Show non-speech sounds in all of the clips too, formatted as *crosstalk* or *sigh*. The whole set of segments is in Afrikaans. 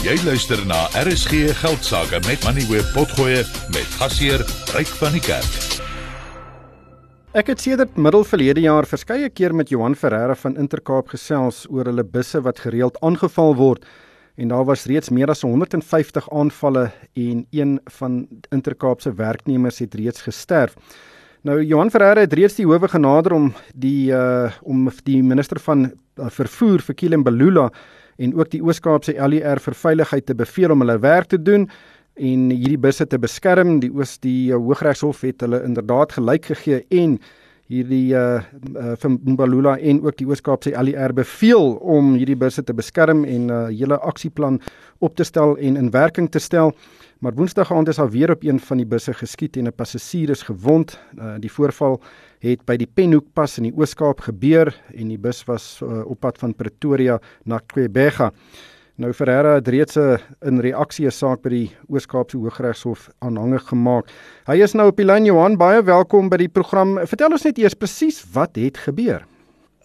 Jy luister na RSG Geldsaake met Money Web Potgoe met gasheer Ryk van die Kerk. Ek het sedert middel verlede jaar verskeie keer met Johan Ferreira van Intercape gesels oor hulle busse wat gereeld aangeval word en daar was reeds meer as 150 aanvalle en een van Intercape se werknemers het reeds gesterf. Nou Johan Ferreira het reeds die howe genader om die uh om die minister van uh, vervoer vir Kilian Balula en ook die Oos-Kaapse LER vir veiligheid te beveel om hulle werk te doen en hierdie busse te beskerm. Die Oos die Hooggeregshof het hulle inderdaad gelyk gegee en hierdie uh, uh van Mbalula en ook die Oos-Kaapse LER beveel om hierdie busse te beskerm en 'n uh, hele aksieplan op te stel en in werking te stel. Maar Woensdag aand is daar weer op een van die busse geskiet en 'n passasier is gewond. Uh, die voorval het by die Penhoekpas in die Oos-Kaap gebeur en die bus was uh, op pad van Pretoria na Quebega. Nou Ferreira het reeds 'n in reaksie 'n saak by die Oos-Kaapse Hooggeregshof aanhangig gemaak. Hy is nou op die lyn Johan, baie welkom by die program. Vertel ons net eers presies wat het gebeur.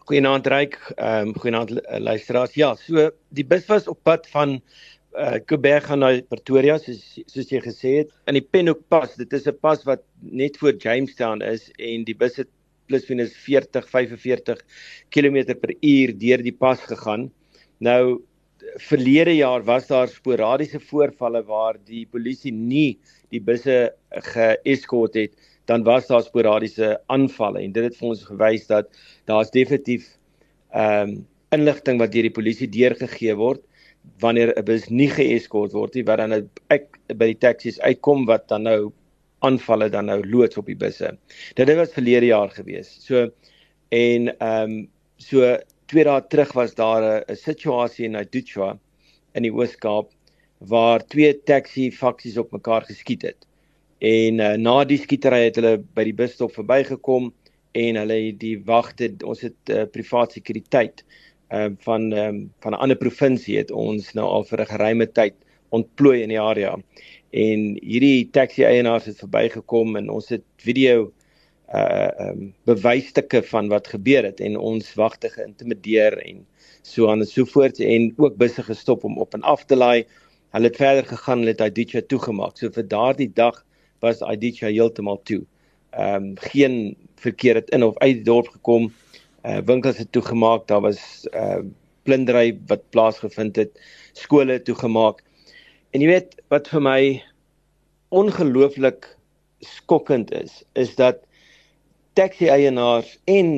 Goeienaand Ryk, ehm um, goeienaand luisteraars. Ja, so die bus was op pad van uh Quebec gaan na Pretoria soos soos jy gesê het in die Penhoek pas dit is 'n pas wat net voor Jamestown is en die bus het plus minus 40 45 km per uur deur die pas gegaan nou verlede jaar was daar sporadiese voorvalle waar die polisie nie die busse geeskort het dan was daar sporadiese aanvalle en dit het vir ons gewys dat daar's definitief ehm um, inligting wat deur die polisie deurgegee word wanneer 'n bus nie geeskort word nie wat dan nou ek by die taksies uitkom wat dan nou aanvalle dan nou loods op die busse. Dit het was verlede jaar gewees. So en ehm um, so twee dae terug was daar 'n situasie in Aduchwa in die Oos-Kaap waar twee taxi faksies op mekaar geskiet het. En uh, na die skietery het hulle by die busstop verbygekom en hulle die wagte ons het uh, privaat sekuriteit uh, van ehm um, van 'n ander provinsie het ons nou al vir 'n geruime tyd ontplooi in die area. En hierdie taxi eienaars het verbygekom en ons het video uh ehm um, bewysstukke van wat gebeur het en ons wagte geïntimideer en so aan en so voort en ook busse gestop om op en af te laai. Hulle het verder gegaan, hulle het Aditya toegemaak. So vir daardie dag was Aditya heeltemal toe. Ehm um, geen verkeer het in of uit die dorp gekom uh winkels het toegemaak, daar was uh plundering wat plaasgevind het, skole toegemaak. En jy weet wat vir my ongelooflik skokkend is, is dat taxi eienaars en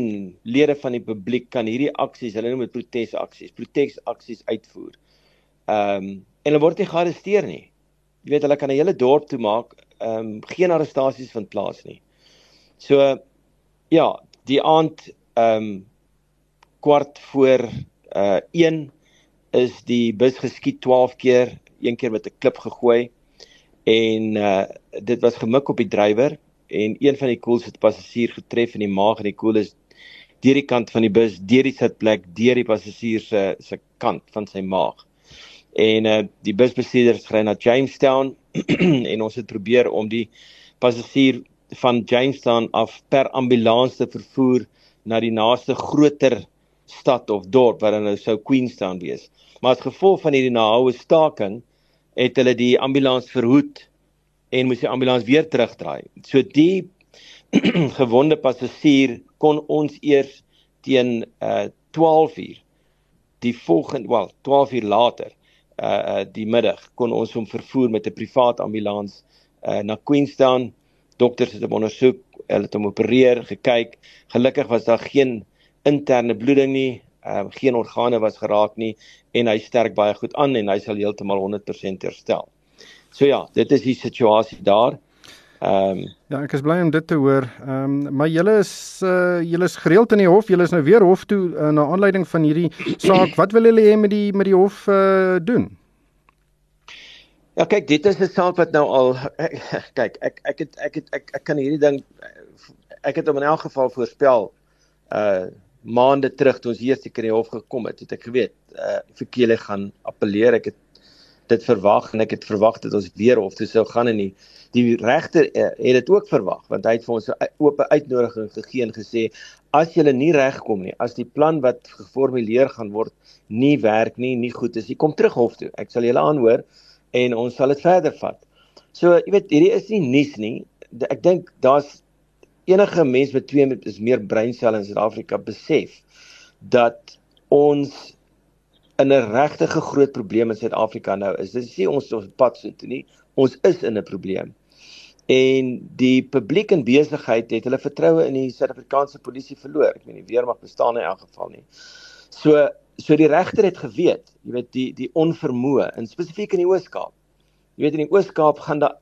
lede van die publiek kan hierdie aksies, hulle noem dit protesaksies, protesaksies uitvoer. Ehm um, en hulle word nie gearresteer nie. Jy weet hulle kan 'n hele dorp toe maak, ehm um, geen arrestasies vind plaas nie. So ja, die aand ehm um, kwart voor uh 1 is die bus geskiet 12 keer, een keer met 'n klip gegooi en uh dit was gemik op die drywer en een van die koels het passasier getref in die maag en die koel is deur die kant van die bus, deur die sitplek, deur die passasier se se kant van sy maag. En uh die busbestuurder het gery na Jamestown *clears throat* en ons het probeer om die passasier van Jamestown af per ambulans te vervoer na die naaste groter stad of dorp wat dan nou sou Queenstown wees. Maar as gevolg van hierdie nahoue staking het hulle die ambulans verhoed en moes die ambulans weer terugdraai. So die *clears throat* gewonde passasier kon ons eers teen uh 12 uur die volgende wel 12 uur later uh uh die middag kon ons hom vervoer met 'n privaat ambulans uh na Queenstown. Dokters het hom ondersoek, hulle het hom opereer, gekyk. Gelukkig was daar geen interne bloeding nie, um, geen organe was geraak nie en hy sterk baie goed aan en hy sal heeltemal 100% herstel. So ja, dit is die situasie daar. Ehm um, Ja, ek is bly om dit te hoor. Ehm um, maar julle is uh julle is gereeld in die hof. Julle is nou weer hof toe uh, na aanleiding van hierdie saak. Wat wil julle hê met die met die hof uh doen? Ja kyk, dit is 'n saak wat nou al *laughs* kyk, ek ek het ek het ek, ek kan hierdie ding ek het hom in elk geval voorspel uh maande terug toe ons seker in die hof gekom het, het ek geweet uh vir Kele gaan appeleer. Ek het dit verwag en ek het verwag dat ons weer hof toe sou gaan en die die regter uh, het dit ook verwag want hy het vir ons 'n oop uitnodiging gegee en gesê as julle nie regkom nie as die plan wat geformuleer gaan word nie werk nie nie goed is jy kom terug hof toe. Ek sal julle aanhoor en ons sal dit verder vat. So jy weet hierdie is nie nuus nie. Ek dink daar's enige mens met twee is meer breinselle in Suid-Afrika besef dat ons in 'n regtige groot probleem in Suid-Afrika nou is. Dis nie ons op pad so toe nie. Ons is in 'n probleem. En die publiek en besigheid het hulle vertroue in die Suid-Afrikaanse polisie verloor. Ek meen die weermag bestaan in elk geval nie. So so die regter het geweet, jy weet die die onvermoë in spesifiek in die Oos-Kaap. Jy weet in die Oos-Kaap gaan daar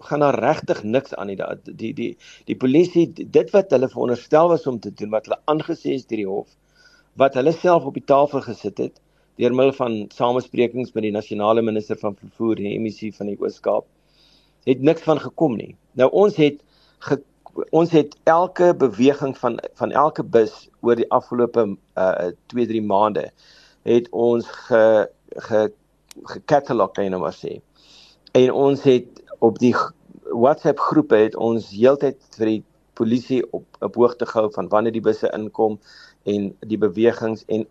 gaan daar regtig niks aan nie. Die die die die polisie dit wat hulle veronderstel was om te doen wat hulle aangesê is deur die hof wat hulle self op die tafel gesit het deur middel van samesprekings met die nasionale minister van vervoer en die MEC van die Oos-Kaap het niks van gekom nie. Nou ons het ge, ons het elke beweging van van elke bus oor die afgelope uh 2 3 maande het ons ge ge gekatalog kan jy nou maar sê. En ons het op die WhatsApp groepe het ons heeltyd vir die polisie op op hoogte gehou van wanneer die busse inkom en die bewegings en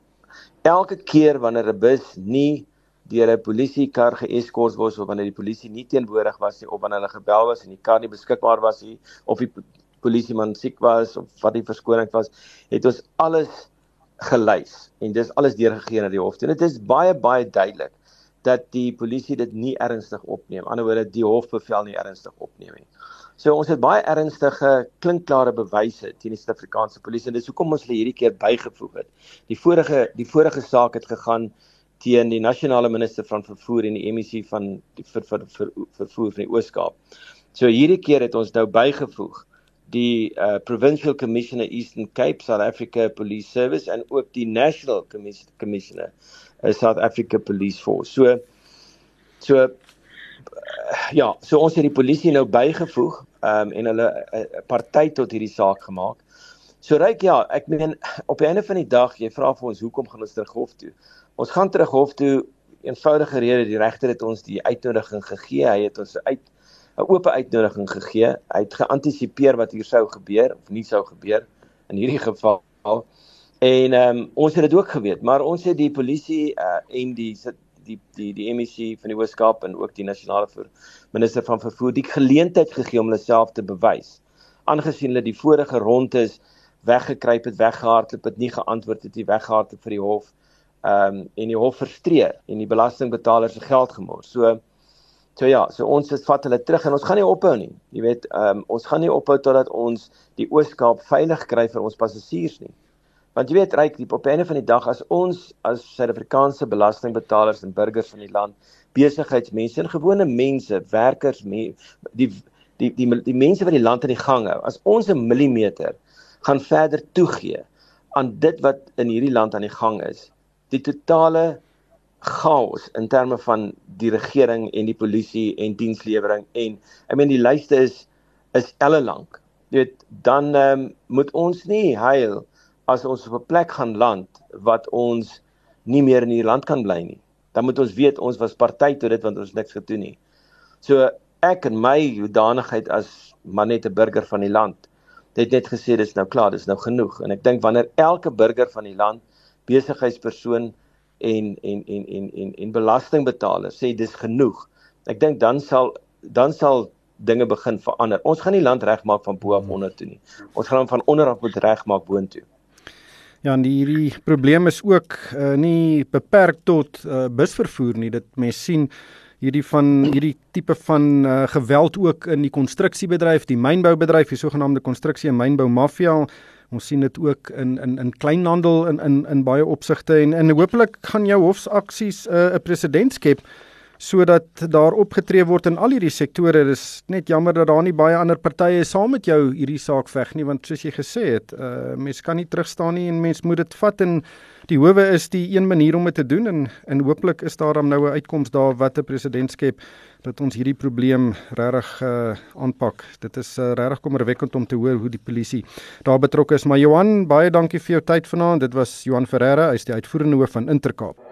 elke keer wanneer 'n bus nie deur 'n polisiekar geeskort word of wanneer die polisie nie teenwoordig was nie of wanneer hulle gebel was en die kar nie beskikbaar was nie of die polisieman siek was of wat die verskoning was, het ons alles gelys en dis alles deurgegee na die hof. En dit is baie baie duidelik dat die polisie dit nie ernstig opneem. Anderswoorde die hofbevel nie ernstig opneem nie. So ons het baie ernstige klinkklare bewyse teen die Suid-Afrikaanse polisie en dis hoekom ons hulle hierdie keer bygevoeg het. Die vorige die vorige saak het gegaan teen die nasionale minister van vervoer en die MEC van die ver, ver, ver, vervoer van die Oos-Kaap. So hierdie keer het ons nou bygevoeg die uh, provincial commissioner Eastern Cape South Africa Police Service en ook die national commissioner uh, South Africa Police Force. So so uh, ja, so ons het die polisie nou bygevoeg um, en hulle 'n uh, uh, party tot hierdie saak gemaak. So ryk ja, ek meen op die einde van die dag, jy vra vir ons hoekom gaan ons terug hof toe? Ons gaan terug hof toe eenvoudige rede die regter het ons die uitnodiging gegee. Hy het ons uit 'n oop uitnodiging gegee. Hy het geantisipeer wat hier sou gebeur of nie sou gebeur in hierdie geval. En ehm um, ons het dit ook geweet, maar ons het die polisie uh, en die die die die MEC van die Weskaap en ook die nasionale minister van vervoer die geleentheid gegee om hulle self te bewys. Aangesien hulle die vorige rondes weggekruip het, weggehardloop het, nie geantwoord het nie, weggehardloop vir die hof. Ehm um, en die hof frustreer en die belastingbetalers se geld gemors. So So ja, so ons het vat hulle terug en ons gaan nie ophou nie. Jy weet, ehm um, ons gaan nie ophou totdat ons die Ooskaap veilig kry vir ons passasiers nie. Want jy weet, op die einde van die dag as ons as Suid-Afrikaanse belastingbetalers en burgers van die land, besigheidsmense en gewone mense, werkers, me, die die die die, die mense wat die land aan die gang hou, as ons 'n millimeter gaan verder toegee aan dit wat in hierdie land aan die gang is, die totale chaos in terme van die regering en die polisie en dienslewering en ek meen die lyste is is elle lank. Jy weet, dan um, moet ons nie huil as ons op 'n plek gaan land wat ons nie meer in hierdie land kan bly nie. Dan moet ons weet ons was party tot dit want ons niks gedoen nie. So ek en my hoedanigheid as maar net 'n burger van die land het net gesê dis nou klaar, dis nou genoeg en ek dink wanneer elke burger van die land besigheidspersoon en en en en en en belastingbetalers sê dis genoeg. Ek dink dan sal dan sal dinge begin verander. Ons gaan nie land regmaak van bo af hmm. onder toe nie. Ons gaan hom van onder af moet regmaak boontoe. Ja, en hierdie probleem is ook uh, nie beperk tot uh, busvervoer nie. Dit mens sien hierdie van hierdie tipe van uh, geweld ook in die konstruksiebedryf, die mynboubedryf, die sogenaamde konstruksie en mynbou mafia. Ons sien dit ook in in in kleinhandel in in in baie opsigte en en hopelik gaan jou hofsaksies 'n uh, presedent skep sodat daar opgetree word in al hierdie sektore. Dis net jammer dat daar nie baie ander partye saam met jou hierdie saak veg nie want soos jy gesê het, uh mens kan nie terugstaan nie en mens moet dit vat en die howe is die een manier om dit te doen en en hooplik is daar dan nou 'n uitkoms daar wat 'n president skep dat ons hierdie probleem regtig uh aanpak. Dit is uh, regtig kommerwekkend om te hoor hoe die polisie daar betrokke is. Maar Johan, baie dankie vir jou tyd vanaand. Dit was Johan Ferreira, hy's die uitvoerende hoof van Intercape.